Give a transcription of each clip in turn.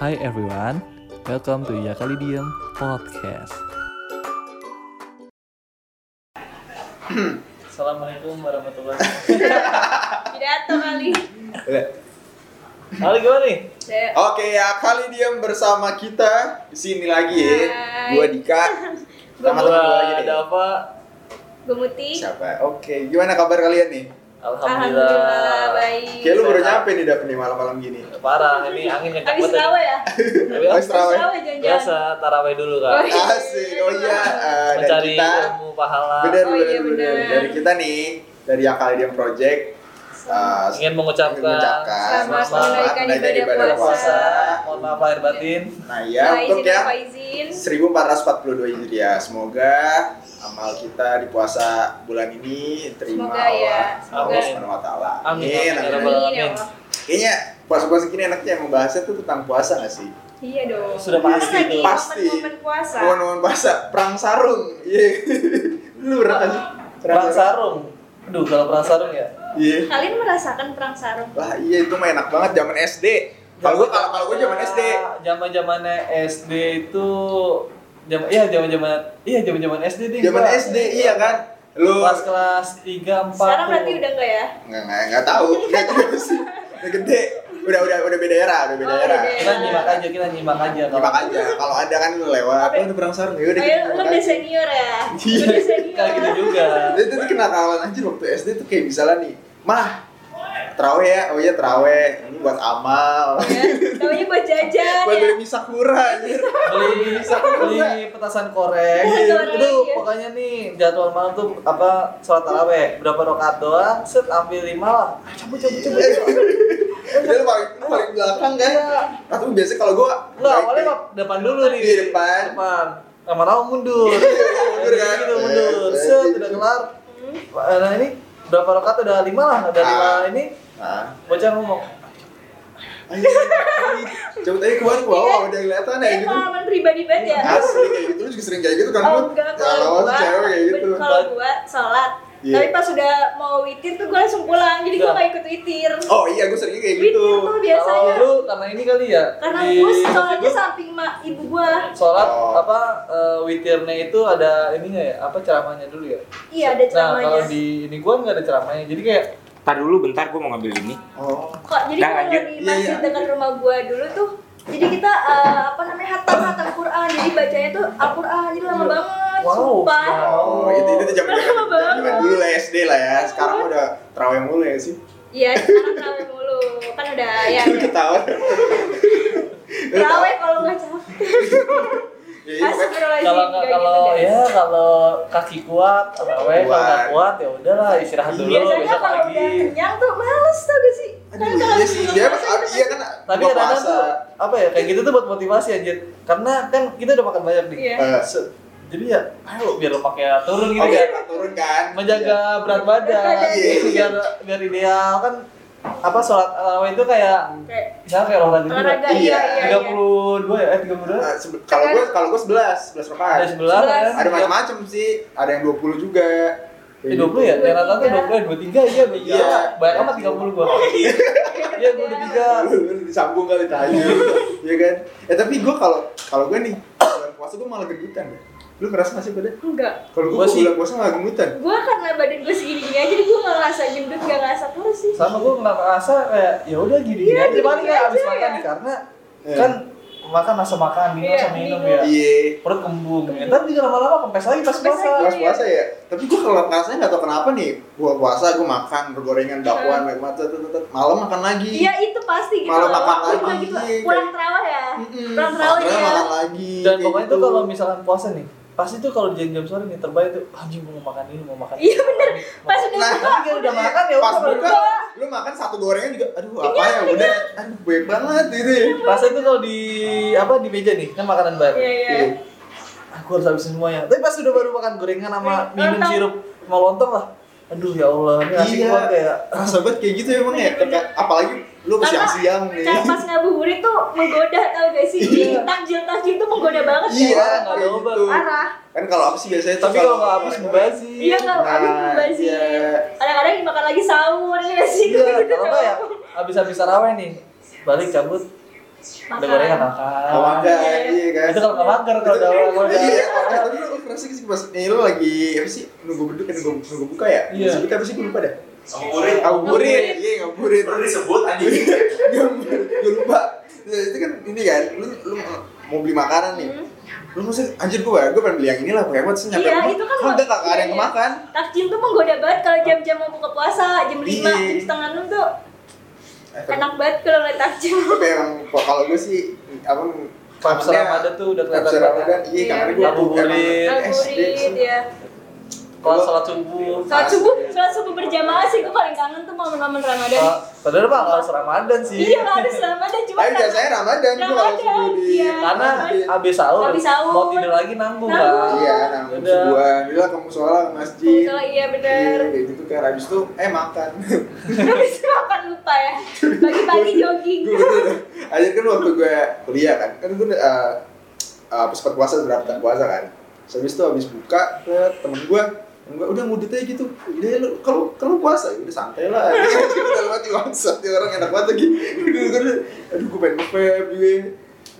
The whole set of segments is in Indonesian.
Hi everyone, welcome to Yakalidium Podcast. Assalamualaikum warahmatullahi wabarakatuh. Pidato kali. Halo gimana nih? Saya Oke ya, kali diam bersama kita di sini lagi ya. Hai. Gua Dika. Sama teman gua lagi ada apa? Gemuti. Siapa? Oke, gimana kabar kalian nih? Alhamdulillah. Alhamdulillah baik. Kayak lu baru nyampe nih dapet nih malam-malam gini. Parah, ini angin kencang Habis tawa ya? Tapi Habis terawih. Biasa taraweh dulu Oh, kan. iya. Asik. Oh iya, dari Mencari kita. ilmu pahala. Bener, Oh bener, iya, bener. bener. Dari kita nih, dari yang kali diam project. Eh, Ingin mengucapkan mengucapkan Selamat menunaikan menunaikan ibadah puasa. Mohon maaf lahir batin. Nah ya, Nah, untuk izin? 1442 Hijriah. Semoga amal kita di puasa bulan ini terima Semoga ya, Allah semoga. Allah Subhanahu wa taala. Amin, amin, Amin, ya amin. Amin ya. Kayaknya puasa-puasa gini enaknya yang membahasnya tuh tentang puasa gak sih? Iya dong. Sudah pasti lagi tuh. Pasti. Momen-momen puasa. Momen-momen puasa, perang sarung. Iya. Lu pernah sih? Perang sarung. Aduh, kalau perang sarung ya. Iya. Kalian merasakan perang sarung? Lah iya itu mah enak banget zaman SD. Kalau gua kalau kalau gua zaman SD. Zaman-zamannya SD itu jam iya zaman-zaman iya zaman-zaman SD deh. Zaman. SD iya kan? Lu Kelas kelas 3 4. Sekarang berarti udah enggak ya? nggak nggak nggak tahu. Nggak juga sih. Udah gede. Udah udah udah beda era, udah beda Oh, era. udah beda kita nyimak aja, kita nyimak aja. kalau- Nyimak aja. Kalau ada kan lu lewat, oh itu perang sarung. Ya udah Ayo, kita lu udah senior ya? Iya. Udah senior. Kayak gitu juga. Itu tuh kenakalan anjir waktu SD tuh kayak misalnya nih, mah terawih ya, oh iya terawih, ini buat amal, Ya, taunya buat jajan buat ya. beli misakura anjir. beli beli petasan Iya, itu iya. pokoknya nih jadwal malam tuh apa sholat taraweh berapa rakaat doang set ambil lima lah Ah, cabut cabut cabut Udah lu paling lu paling belakang kan? Nah, tuh biasa kalau gua Enggak, awalnya mah depan dulu nih. Di depan. Depan. Lama-lama mundur. mundur kan? Gitu, mundur. Eh, Set, gitu. udah kelar. Nah, ini berapa rakaat udah lima lah, udah lima Ah. ini. Nah, Bocah ngomong, ayo, coba tadi ke bawah, ke bawah udah kelihatan ya Kayak gitu. pengalaman pribadi banget ya. Asli kayak gitu, lu juga sering kayak gitu kan? Oh enggak, Ya, kalau lawan gua, cewek kayak gitu. kalau gua sholat, Iya. tapi pas udah mau witir tuh gua langsung pulang, jadi gua Enggak. gak ikut witir. Oh iya, gue sering kayak Witir gitu. tuh biasanya. kalau lu karena ini kali ya. Karena di masjid sholatnya samping mak ibu gua. sholat Oh. apa eh, witirnya itu ada ininya ya, apa ceramahnya dulu ya? Iya ada Nah, kalau ceramahnya. di ini gua nggak ada ceramahnya. Jadi kayak Ntar dulu bentar gue mau ngambil ini Oh. Kok jadi Nah, kalau lanjut. di Iya, masjid iya. dekat rumah gua dulu tuh jadi kita eh, apa namanya hatam hatam Quran jadi bacanya tuh Al-Quran jadi lama Iya. banget Wow, sumpah Oh, itu itu zaman Lama zaman dulu lah SD lah ya. Sekarang udah terawih mulu ya sih. iya sekarang terawih mulu kan udah ya, ya. ketawa. terawih kalau nggak capek Ya, iya, Astagfirullahaladzim, kalau nggak kalau gitu, guys. ya kalau kaki kuat taraweh kalau nggak Kuat. ya udahlah istirahat dulu biasanya besok kalau lagi udah kenyang tuh males tau gak sih Aduh, Kan kalau iya sih. pas itu iya kan tapi buka kadang-kadang puasa. tuh apa ya kayak gitu tuh buat motivasi anjir karena kan kita udah makan banyak nih Iya. Eh, Se- jadi ya ayo biar lemaknya turun gitu Oke, kan turun kan. menjaga berat badan badan. Iya. biar biar ideal kan apa sholat tarawih itu kayak kayak misalnya kayak olahraga juga olahraga Iya. iya iya tiga iya puluh dua ya eh tiga puluh dua Nah, kalau gue kalau gue 11, 11 ada rakaat. sebelah Sebelas. ya Ada macam-macam sih. Ada yang 20 juga. Eh, 20 ya? Yang rata-rata 20, 23 iya, 23 Iya. Banyak amat 30 gua Iya, gua udah 3 Lu lu disambung kali tanya. Iya kan? Eh tapi gue kalau kalau gue nih bulan puasa gue malah gendutan ya. Lu ngerasa nggak sih pada? enggak Kalau gue Gua sih- bulan puasa malah gendutan. gue karena badan gue segini gini aja jadi gue nggak ngerasa gendut nggak ngerasa kurus sih Sama gua nggak ngerasa kayak ya udah gini Iya, aja gini paling kayak aja abis ya. makan nih karena Iya. kan makan rasa makan, minum Iya, sama minum minum. ya Iya. Perut kembung ya. Ntar juga lama-lama kempes lagi pas puasa. Pas puasa ya. Tapi gue kalau ngerasanya nggak tau kenapa nih. Gua puasa gue makan gorengan bakwan kayak mata malam makan lagi. iya itu pasti gitu Malah loh. makan lagi, gitu, iya, pulang terawih ya pulang terawih ya makan lagi. Dan pokoknya tuh kalau misalkan puasa nih pasti tuh kalau jam-jam sore nih terbaik tuh anjing gua mau makan ini mau makan Iya, ini, mau bener. ini, mau Pas udah ini. Nah, buka, kan udah makan ya pas udah baru buka lu makan satu gorengan juga aduh apa ya udah aduh banyak banget gitu ya Rasanya tuh kalau di apa di meja nih kan makanan bar. iya iya Iya. Aku harus habisin semuanya. Tapi pas udah baru makan gorengan sama minum sirup sama lontong lah. Aduh ya Allah, ini asik Iya. banget kayak rasa banget kayak gitu emang ya Bener-bener. apalagi lu ke Karena siang-siang nih cara pas ngabuburit tuh menggoda tau gak sih Iya. takjil takjil tuh menggoda banget iya ya nggak ada kayak obat. gitu parah kan kalau apa sih biasanya tapi kalau nggak habis mubazir. iya nggak Nah, habis mubazir iya. kadang-kadang dimakan lagi sahur ya sih Iya, kalau nggak ya habis-habis taraweh nih balik cabut Udah gorengan makan. Oh, makan, iya kan. Itu kalau nggak mager kalau udah udah Iya, eh, tapi lu kerasa sih pas nih lu lagi apa sih nunggu beduk kan nunggu nunggu buka ya? Iya. Sebut apa sih gue lupa dah. Ngabuburit. Ngabuburit, iya ngabuburit. Baru disebut anjing. Gue lupa. Ya, itu kan ini kan, lu lu mau beli makanan nih. Hmm. Lu mesti anjir gue, gue pengen beli yang ini lah, pakai buat nyampe Iya, itu kan udah kagak ada yang iya, iya. makan. Takjil tuh menggoda banget kalau jam-jam mau buka puasa jam 5, Iya. jam setengah 6 tuh Eh, enak banget kalau ngeliat takjil. Tapi emang kalau gue sih apa Vibes Ramadan tuh udah kelihatan banget. iya Iya, karena gue bener. Ngabuburit. Ya. Kalau sholat subuh. Sholat subuh, sholat subuh berjamaah sih gue paling kangen tuh momen-momen Ramadan. Ah, Padahal mah kalau Ramadan sih. Iya nggak ada Ramadan cuma Tapi biasanya Ramadan Ramadan, iya. Karena habis sahur, Habis sahur. mau tidur lagi nanggung Nanggung. kan. Iya, nanggung Udah. subuhan, dia ke musola ke masjid. Musola, iya, bener. Iya, kayak gitu kan. Habis itu eh makan. Habis itu makan lupa ya. Pagi-pagi jogging. gue betul. Aja kan waktu gue kuliah kan, kan gue uh, uh, pas buat puasa daftar puasa kan. Habis itu habis buka ke temen gue, gue udah ngudut aja gitu. Udah lu kalau kalau puasa ya udah santai lah. Udah lewat di WhatsApp dia orang enak banget lagi. Udah gue udah, aduh gue pengen nge-vape gue.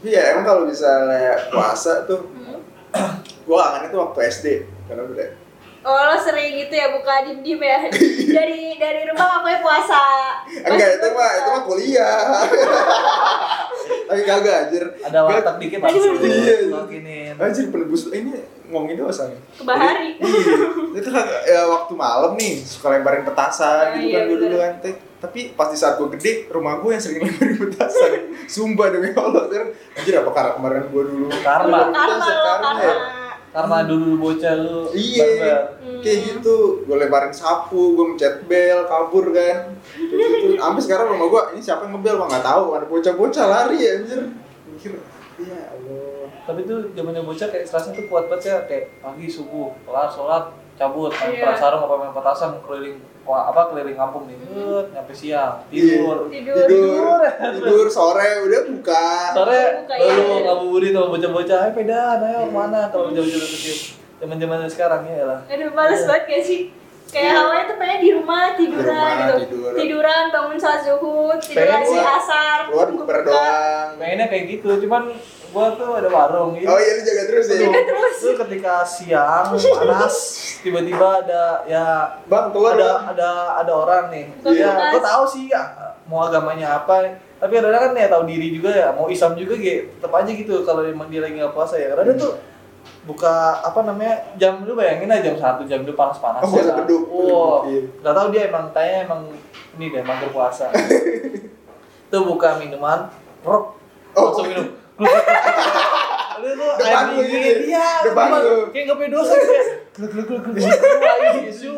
Tapi ya emang kalau misalnya puasa tuh, gue kangennya tuh waktu SD karena udah Oh lo sering gitu ya buka dim-dim ya dari dari rumah makanya puasa. enggak itu mah itu mah kuliah tapi kagak anjir Ada warteg dikit langsung. Iya. Makinin. anjir penebus ini ngomongin dosa nih Ke bahari. Jadi, iya. itu kan ya, waktu malam nih suka lemparin petasan Ah, gitu iya, kan gue dulu bener. kan Tapi- pas di saat gue gede rumah gue yang sering lemparin petasan sumpah demi Allah kan anjir apa karena kemarin gue dulu Karma. Karma karma ya? Karena dulu bocah lu. Iya, barbar. Hmm. kayak gitu. Gue lemparin sapu, gue mencet bel, kabur kan. Kayak gitu. Sampai sekarang rumah gue, ini siapa yang ngebel? Mah nggak tahu. Ada bocah-bocah lari ya, anjir. Mikir, ya Allah. Tapi tuh zamannya bocah kayak stressnya tuh kuat banget ya kayak pagi subuh kelar sholat cabut main Iya. sarung apa main petasan keliling apa keliling kampung nih Set, nyampe siang tidur Tidur. Tidur, tidur sore udah buka. sore iya. lalu ngabuburit sama bocah-bocah ayo pedan ayo ke mana kalau bocah-bocah kecil zaman zaman sekarang ya lah Aduh males banget gak sih? Kayak awalnya tuh pengen di rumah tiduran Di rumah, gitu. tidur. Tiduran bangun sholat zuhur, tidur Pengen lagi keluar- asar. Keluar doang. pengennya kayak gitu cuman gua tuh ada warung gitu Oh iya, lu jaga terus ya. Jaga terus. Lu ketika siang panas tiba-tiba ada ya Bang, keluar ada Bang. ada ada orang nih Bukan ya gue tahu sih ya mau agamanya apa tapi kadang kan ya tahu diri juga ya mau Islam juga gitu tetap aja gitu kalau emang dia lagi nggak puasa ya kadang tuh buka apa namanya jam lu bayangin aja jam satu jam itu panas panas Oh, puasa beduk. wow Iya. nggak tahu dia emang tanya emang ini deh emang berpuasa tuh buka minuman rok Oh. langsung minum Lu tuh air dingin, iya. Kayak nggak punya dosa ya. Gluk gluk gluk gluk. Wah, isu.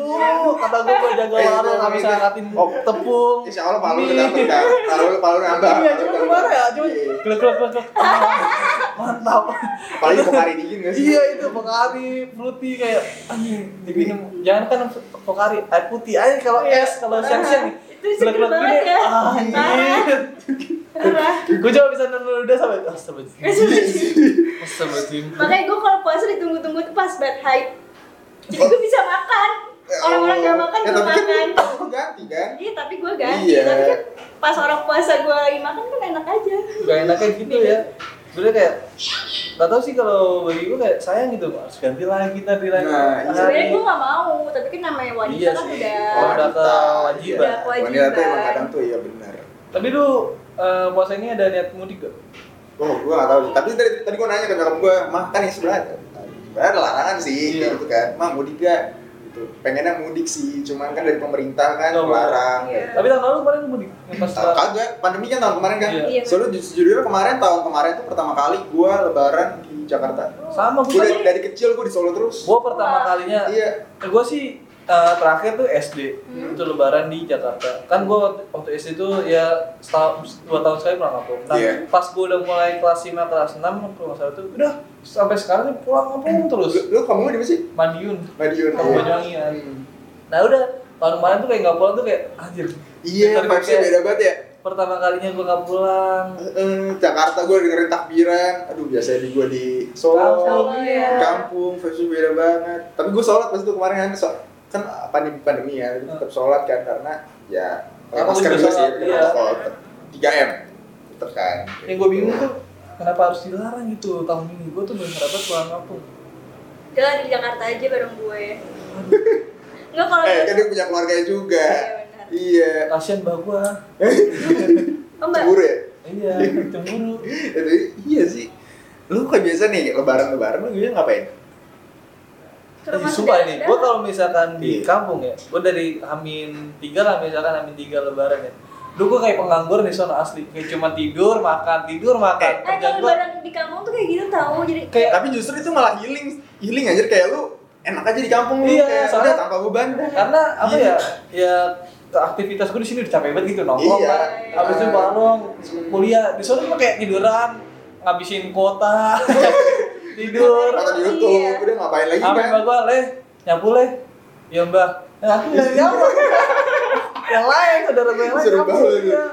Kata gue gue jaga warung nggak bisa angkatin Oh. tepung. Insya Allah palu udah dapet kan. Palu palu nambah. Iya, cuma gimana ya? Cuma Iya. gluk gluk gluk gluk. Ah, Mantap. Pokari dingin sih? Iya itu Pokari, fruity kayak anjing diminum. Jangan kan Pokari air putih aja kalau es kalau siang-siang nih. Itu banget gini. ya. Gue coba bisa nonton udah sampai astagfirullahaladzim. Astagfirullahaladzim. Makanya gue kalau puasa ditunggu-tunggu tuh pas bad hype. Jadi gue bisa makan. Orang-orang gak makan ya, gue tapi makan. kan lu ganti kan? Iya tapi gue ganti. Iya. Tapi kan pas orang puasa gue lagi makan kan enak aja. gak enaknya gitu ya gue kayak gak tau sih kalau bagi gue kayak sayang gitu harus ganti lagi ganti lagi Nah, iya. Sebenarnya gue gak mau, tapi kan namanya wanita Iya kan sih. udah. Oh, udah kewajiban. Iya. Kewajiban. Wanita tuh emang kadang tuh iya benar. tapi lu eh, puasa ini ada niat mudik gak? Oh, gua gak tahu sih. Tapi tadi, tadi gua nanya ke nyokap gua, mah kan yang sebelah. Sebenarnya ada larangan sih, Iya. kayak gitu kan. Mah mudik gak? Gitu. Pengennya mudik sih, cuman kan dari pemerintah kan Oh, melarang. Iya. tapi tahun lalu kemarin mudik pas kagak, pandemi kan tahun kemarin kan. Iya. Iya. Soalnya ju- sejujurnya kemarin tahun kemarin tuh pertama kali gua lebaran di Jakarta. sama gue Gua dari, dari kecil gua di Solo terus. gue pertama Wah. kalinya Iya. gue sih eh, terakhir tuh SD Hmm. itu lebaran di Jakarta kan gue waktu SD tuh ya setahun dua tahun sekali pulang kampung nah Iya. pas gue udah mulai kelas 5 kelas 6 kalau nggak salah tuh udah sampai sekarang nih pulang kampung terus Lu, lu kamu di mana sih? Madiun Madiun. Oh, Iya. Banyuwangi kan. Hmm. Nah udah tahun kemarin tuh kayak nggak pulang tuh kayak anjir. Iya, vibes-nya kayak beda banget ya. Pertama kalinya gue nggak pulang. Eh, Jakarta gue dengerin takbiran, aduh biasanya di gue di Solo, Solo, iya. kampung, vibesnya beda banget. Tapi gue sholat pas itu kemarin kan, so- kan pandemi pandemi ya, tetap sholat kan karena ya masker juga sih, iya. protokol, 3 m, Tetep kan. yang gue bingung tuh kenapa harus dilarang gitu tahun ini gue tuh bener bener pulang kampung Jalan di Jakarta aja bareng gue. Enggak kalau Eh, kan dia punya keluarganya juga. Iya, benar. Iya. kasian mbak gue Oh, Mbak. Cemburu ya? iya cemburu Jadi, iya sih. Lu kayak biasa nih, lebaran-lebaran lu biasanya ngapain? Rumah sumpah ini, saudara. gue kalau misalkan di Iya. kampung ya, gue dari Amin tiga lah misalkan Amin tiga Lebaran ya. Dulu gue kayak penganggur nih sono asli, kayak cuma tidur, makan, tidur, makan. Eh, Kerjaan kalau lebaran di kampung tuh kayak gitu tahu. Jadi Kayak- Tapi justru itu malah healing, healing aja kayak lu enak aja di kampung lu Iya, kayak soalnya- udah tanpa beban. karena apa Iya. ya, ya aktivitas gue di sini udah capek banget gitu nongkrong Iya. kan. Habis itu bareng kuliah di sana gue kayak tiduran, ngabisin kuota, tidur. Atau di YouTube, Iya. udah ngapain lagi Sampai kan? mbak gue, leh, nyapu leh. Ya mbak, nah, aku dari apa? Yang lain, saudara gue yang lain Seru banget. iya.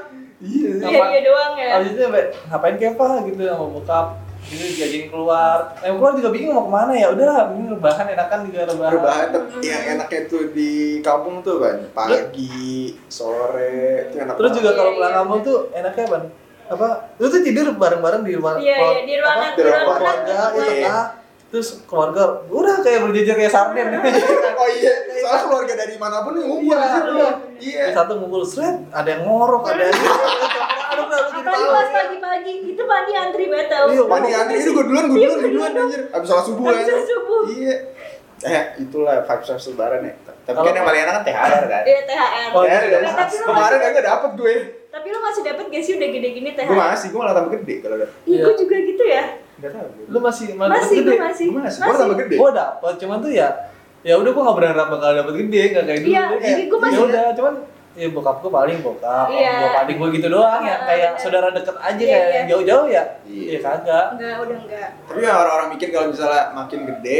Iya iya iya doang ya. Abis itu sampai ngapain kepa gitu sama bokap gitu diajakin keluar yang keluar juga bingung mau ke mana ya udah ini rebahan enakan juga rebahan Rebahan tapi yang enaknya tuh di kampung tuh kan pagi, sore, itu enak terus juga kalau Iya, pulang iya, kampung tuh enaknya ban apa lu tuh tidur bareng-bareng di rumah Iya, iya, di ruangan- apa, di ruangan keluarga keluarga. ya Iya. tengah terus keluarga udah kayak berjejer kayak sarden Oh iya, soalnya keluarga dari mana pun yang ngumpul Iya, di situ. iya. Iya. Satu ngumpul seret ada yang ngorok ada yang aduh jadi tahu pas pagi-pagi itu mandi antri banget tau. Iya, Mandi antri itu gue duluan, gue duluan, gue duluan anjir. Abis sholat subuh Abis sholat subuh. Iya. Eh, itulah vibes vibes lebaran ya. Tapi kan yang paling enak kan THR kan. Iya THR. Oh, THR iya. kan. Nah, Kemarin kagak dapet gue. Tapi lu masih dapet gak sih udah gede-gini THR? Gue masih, gue malah tambah gede kalau ada. Ih, Iya. gue juga gitu ya. Enggak tahu. lu masih Masih, gue masih. Gue masih, gue tambah gede. Gue dapet, cuman tuh ya ya udah gue gak berharap bakal dapet gede, gak kayak dulu Iya, jadi gua masih- ya udah, cuman ya bokap gue paling bokap, Iya. gue adik gue gitu doang ya, Ah, kayak saudara deket aja Iya, kayak iya. jauh-jauh ya, Iya. ya kagak. Enggak, udah enggak. Tapi ya orang-orang mikir kalau misalnya makin gede,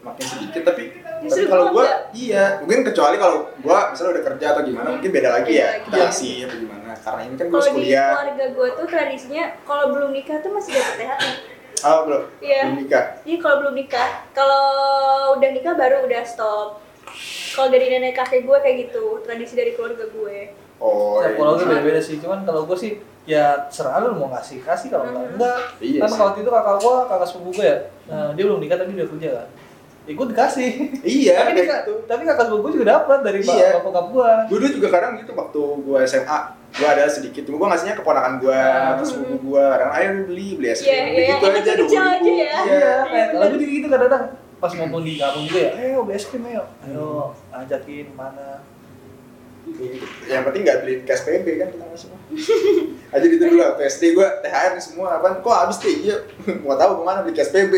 makin sedikit tapi Justru tapi kalau gua gue enggak. iya mungkin kecuali kalau gue misalnya udah kerja atau gimana mungkin beda lagi ya kita kasih atau gimana karena ini kan gue Kalau di kuliah keluarga gue tuh tradisinya kalau belum nikah tuh masih dapet THR. oh belum Iya. belum nikah Jadi kalau belum nikah, kalau udah nikah baru udah stop. Kalau dari nenek kakek gue kayak gitu, tradisi dari keluarga gue. oh Ya, iya. kalau gue beda-beda sih, cuman kalau gue sih ya serah lu mau ngasih kasih kalau enggak Hmm. enggak. Iya kan waktu itu kakak gue, kakak sepupu gue ya, nah, dia belum nikah tapi udah kerja kan. Ya gue dikasih. iya tapi, kayak dia, gitu tapi kakak sepupu gue juga dapat dari Iya. bapak bokap gue. gue dulu juga kadang gitu waktu gue SMA gue ada sedikit gue ngasihnya keponakan gue Hmm. terus sepupu gue kadang ayo beli beli es krim Iya, beli iya, gitu yang aja kecil-kecil 20.000. aja ya. iya Iya, Iya, kalau gue juga gitu kadang-kadang pas ngomong di kampung juga ya, ayo beli es krim ayo, ayo ajakin mana. Yang penting nggak beliin cash PB kan kita semua aja gitu dulu waktu SD gue THR nih semua apaan kok habis deh iya mau tahu ke mana beli cash PB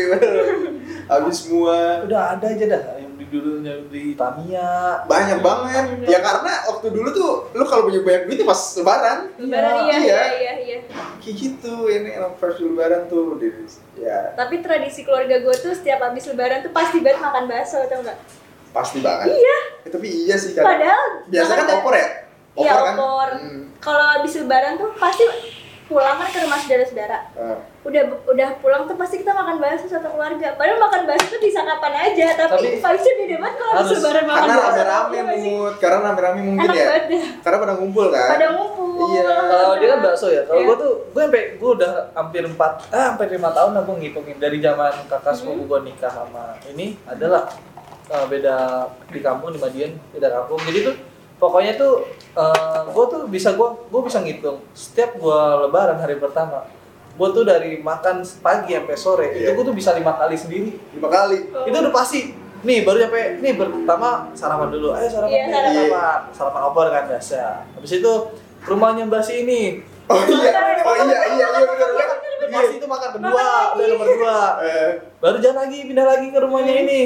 habis semua Udah ada aja dah yang di dulu yang di Tamiya. banyak banget ya karena waktu dulu tuh lu kalau punya banyak duit pas lebaran Lebaran iya, Iya. iya, iya, iya. kayak gitu ini emang first lebaran tuh di ya Tapi tradisi keluarga gue tuh setiap habis lebaran tuh pasti banget makan bakso, tau nggak? Pasti banget Iya. Eh, tapi iya sih kan Padahal biasanya kan opor ya Iya, kan opor. Hmm. Kalau habis lebaran tuh pasti pulang kan ke rumah saudara-saudara. Ah. Udah udah pulang tuh pasti kita makan bakso satu keluarga. Padahal makan bakso tuh bisa kapan aja, tapi, Tapi- vibes-nya beda banget kalau habis lebaran makan karena bakso. rame-rame Iya sih? mood karena rame-rame mungkin Enak ya deh. karena pada ngumpul kan Pada ngumpul. Iya. Kalau dia kan bakso ya. Kalau Iya. gue tuh, gue sampai gue udah hampir empat, ah hampir lima tahun lah gue ngitungin dari zaman kakak sepupu gue nikah sama ini adalah eh, beda di kampung di Madiun beda kampung. Jadi tuh pokoknya tuh eh, gue tuh bisa gue gue bisa ngitung. Setiap gue lebaran hari pertama gue tuh dari makan pagi sampai sore itu Iya. gue tuh bisa lima kali sendiri. Lima kali? Oh. itu udah pasti. Nih baru nyampe nih pertama sarapan dulu. Ayo sarapan Iya, nih, sarapan. sarapan sarapan opor kan biasa. Habis itu ke rumahnya mbak si ini. Oh iya. Oh iya iya iya benar benar pas itu makan lagi. udah nomor dua Eh, baru jalan lagi pindah lagi ke rumahnya ini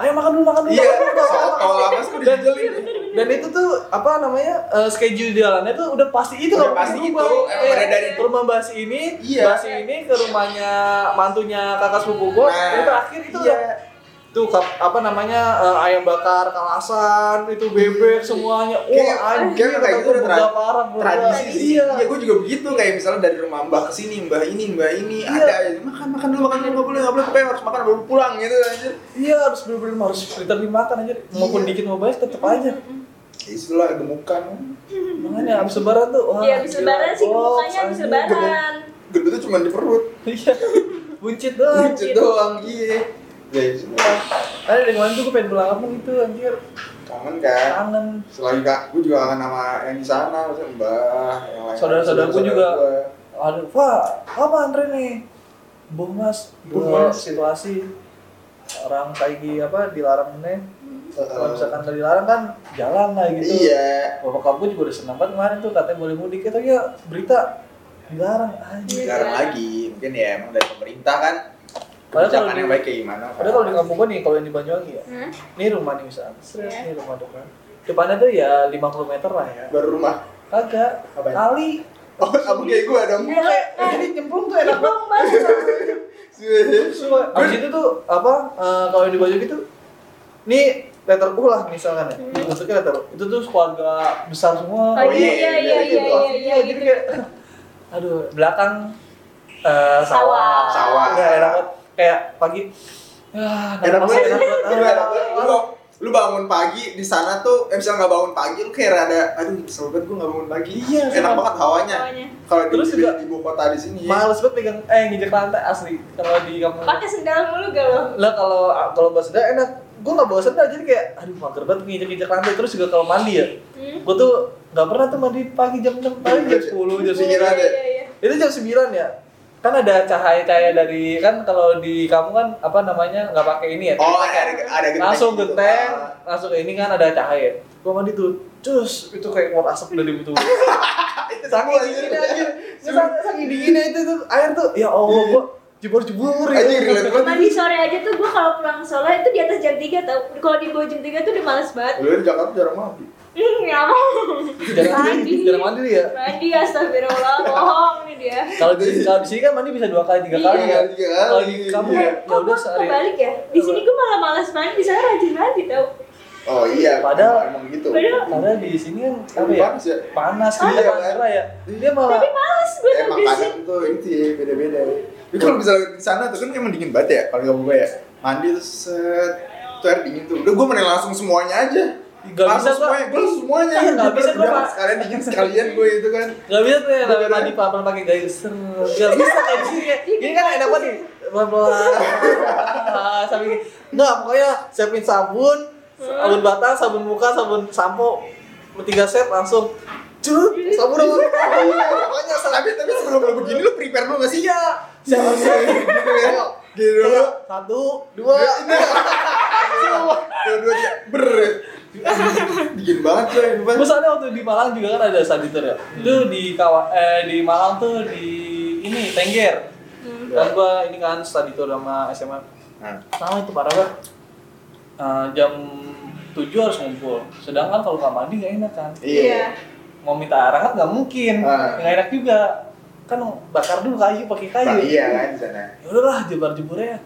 ayo makan dulu makan dulu iya dulu. lama dijelin dan itu tuh apa namanya eh, schedule jalannya tuh udah pasti itu Udah kalau pasti itu, emang ada dari- rumah mbak si ini Iya. mbak si ini ke rumahnya mantunya kakak sepupu gua Nah, itu terakhir itu iya. udah kap- apa namanya eh, ayam bakar kalasan itu bebek semuanya. Wah Kayak- anjir kayak kayak gitu udah parah tradisi sih. Iya. Iya gue juga begitu. Kayak misalnya dari rumah mbah ke sini mbah ini mbah ini Iya. ada aja. Makan makan dulu makan dulu nggak boleh nggak boleh. Pokoknya harus makan baru pulang gitu aja iya harus bener-bener harus literally makan aja maupun Iya. dikit mau banyak tetep aja. Itulah gemukan. Makanya abis lebaran tuh wah Iya, habis gila, lebaran sih habis anjing. lebaran. gendutnya cuma di perut. Iya. Buncit doang. Buncit doang iya ya ada dari kemarin tuh gue pengen pulang kampung itu anjir. Kangen kan? Kangen. Selagi kak gue juga kangen sama yang di sana maksudnya mbah yang lain. Saudara-saudaraku juga. gua. aduh pak apa Andre nih? Bu mas situasi orang kayak apa dilarang nih. Kalau misalkan nggak dilarang kan jalan lah gitu. Iya. Bapak kamu juga udah senang banget kemarin tuh katanya boleh mudik. Itu ya berita dilarang anjir. Iya. jarang lagi mungkin ya emang dari pemerintah kan Padahal kalau yang baik kayak gimana kan. Padahal kalau di kampung gue nih, kalau yang di Banyuwangi ya, Hah? ini rumah nih misalnya, stres Iya. nih rumah depan. Depannya tuh ya 50 meter lah ya. baru rumah Kagak, kali. oh sama kayak gue dong Iya kayak, jadi nyemplung tuh enak banget. Abis itu tuh apa? eh, kalau yang di Banyuwangi tuh, nih letter U lah misalkan ya. Bentuknya letter U. Itu tuh keluarga besar semua. Oh iya iya iya iya iya iya Jadi kayak, aduh belakang eh, sawah. Sawah. Sawah. Udah enak banget. Kayak pagi. Ya, enak banget enak banget. Lu bangun pagi di sana tuh eh, misalnya nggak bangun pagi lu kayak rada aduh kesel banget gue nggak bangun pagi Iya, enak sama. banget hawanya Hawanya. kalau di, di, di ibu kota di sini Males banget pegang eh nginjek lantai asli kalau di kampung. Pakai sendal mulu gak lo? Lah kalau kalau bawa sendal enak. Gue nggak bawa sendal jadi kayak aduh mager banget nginjek-nginjek lantai terus juga kalau mandi ya. Hmm? Gue tuh nggak pernah tuh mandi pagi jam jam paling jam 10 jam Iya, 9 iya, ya. iya. Itu jam 9 ya. Kan ada cahaya-cahaya dari kan kalau di kamu kan apa namanya nggak pakai ini ya. oh ada ada genteng langsung gitu. genteng, Ah. langsung ini kan ada cahaya. Gue mandi tuh, cus itu kayak keluar asap dari itu. itu saking dinginnya anjir. anjir Saking- saking dinginnya itu tuh air tuh ya allah gua Anjir, relate banget. Mandi sore aja tuh gue kalau pulang Solo itu di atas jam 3 tau Kalau di bawah jam 3 tuh udah males banget lu di Jakarta jarang mandi Ya mau jarang Mandi. jarang mandi dia. Mandi astagfirullah, bohong nih dia. Kalau di kalau di sini kan mandi bisa dua kali tiga kali Iya, ya kalau di kamu Iya. ya Kok udah sehari. kebalik ya? Di sini gue malah males mandi, di sana rajin mandi tau. Oh iya. Padahal- emang, gitu. Padahal di sini kan apa ya? Panas ya? Panas gitu iya, kan kan? ya. Dia malah Tapi males gue emang kadang sini tuh itu ya beda-beda tapi kalau misalnya di sana tuh kan emang dingin banget ya kalau kamu gue ya. Mandi terus set tuh air dingin tuh. Udah gue mending langsung semuanya aja Gak bisa semuanya gue semuanya Iya, nggak bisa Udah, Pak. sekalian dingin sekalian gue itu kan Gak bisa tuh ya mandi pelan-pelan pakai gaya ser. Gak bisa kayak kayak ini kan enak banget nih. Pelan-pelan. Ah, Sambil gini. Nggak, pokoknya siapin sabun, sabun batang, sabun muka, sabun sampo, tiga set langsung. Cut, sabun udah pokoknya tapi tapi sebelum lo begini lo prepare dulu gak sih Iya. Siap, siap. gitu ya gitu Ayo, dulu Satu, dua. dua dua tiga ber dingin banget coy. Terus ada waktu di Malang juga kan ada study tour ya. Itu di kawa eh di Malang tuh di ini Tengger. Kan gua ini kan study tour sama SMA. Nah, Sama itu parah banget. Eh, jam 7 harus ngumpul. Sedangkan kalau nggak mandi nggak enak kan. iya Mau minta arahan nggak mungkin. Ah. Nggak enak juga. Kan bakar dulu kayu pakai kayu. Nah, iya kan di sana Ya udahlah jebar jeburnya.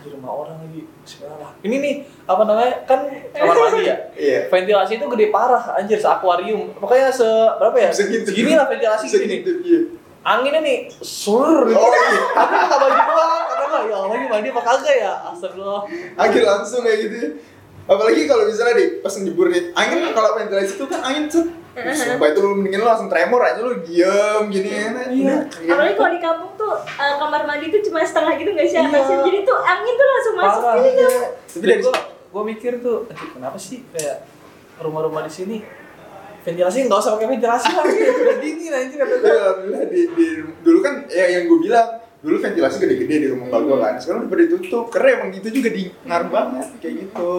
Tuh, aja rumah orang lagi. Bismillah. Ini nih apa namanya? Kan kamar mandi ya. iya ventilasi itu gede parah anjir se akuarium pokoknya se berapa ya Segitu. segini lah ventilasi Bisa gini gitu, iya anginnya nih sur gitu. oh iya tapi nggak baju doang nggak ya Allah ini mandi apa kagak ya astagfirullah akhir langsung kayak gitu ya. apalagi kalau misalnya di pas ngejebur nih angin kan kalau ventilasi itu kan angin set sumpah itu lu mendingin lu langsung tremor aja lu diem gini ya Iya. Apalagi kalau di kampung tuh eh, kamar mandi tuh cuma setengah gitu nggak sih Iya. atasnya? Jadi tuh angin tuh langsung masuk parah gitu tapi dari gua gua mikir tuh "Aduh, kenapa sih kayak rumah-rumah di sini ventilasi nggak usah pakai ventilasi lah? Udah dingin aja kata alhamdulillah di, di, dulu kan ya yang gue bilang dulu ventilasi gede-gede di rumah gue kan sekarang udah pada ditutup karena emang gitu juga di ngaruh banget kayak gitu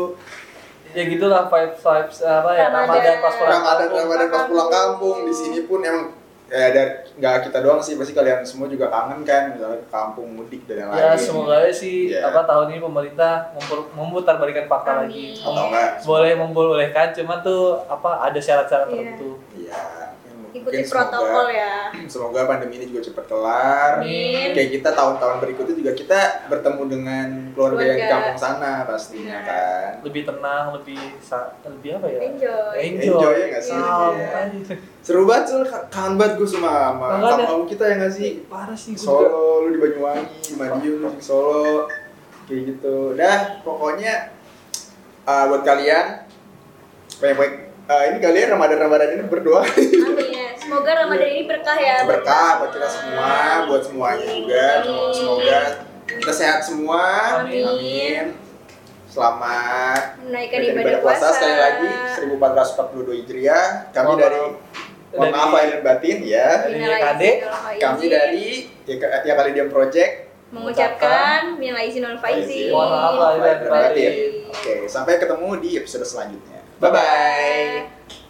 ya gitulah vibes vibes apa ya Ramadan. Pas pulang Ramadan kampung. Ramadan pas pulang kampung di sini pun emang ya dari nggak kita doang sih pasti kalian semua juga kangen kan misalnya ke kampung mudik dan yang Ya lain semoga aja sih Iya. apa tahun ini pemerintah memutar balikan fakta Amin. lagi. atau enggak Boleh membolehkan, cuman tuh apa ada syarat-syarat Iya. tertentu. iya Ikuti protokol semoga, ya semoga pandemi ini juga cepat kelar Amin. kayak kita tahun-tahun berikutnya juga kita bertemu dengan keluarga, yang di Keluarga. kampung sana pastinya Iya. kan Lebih tenang, lebih sa- lebih apa ya? Enjoy Enjoy. Enjoy ya nggak sih? Calm, Iya. anjir. seru banget Sul. kangen banget gue sama sama kampung kita ya nggak sih Parah sih. Solo, lu di Banyuwangi, di Madiun, di Solo kayak gitu dah pokoknya uh, buat kalian banyak-banyak eh, ini kalian Ramadan-Ramadan ini berdoa Amin ya. Semoga Ramadan ini berkah ya. berkah buat kita semua, buat semuanya juga. Amin. Semoga kita sehat semua. Amin. Amin. Selamat Menaikkan menunaikan ibadah puasa. sekali lagi 1442 Hijriah. Kami Mohon dari mohon Dari- maaf lahir batin ya. Dari YKD. Kami dari ya, kali dia project. mengucapkan minal aizin wal faizin. Mohon maaf lahir batin. batin. Oke, sampai ketemu di episode selanjutnya. Bye bye. Bye.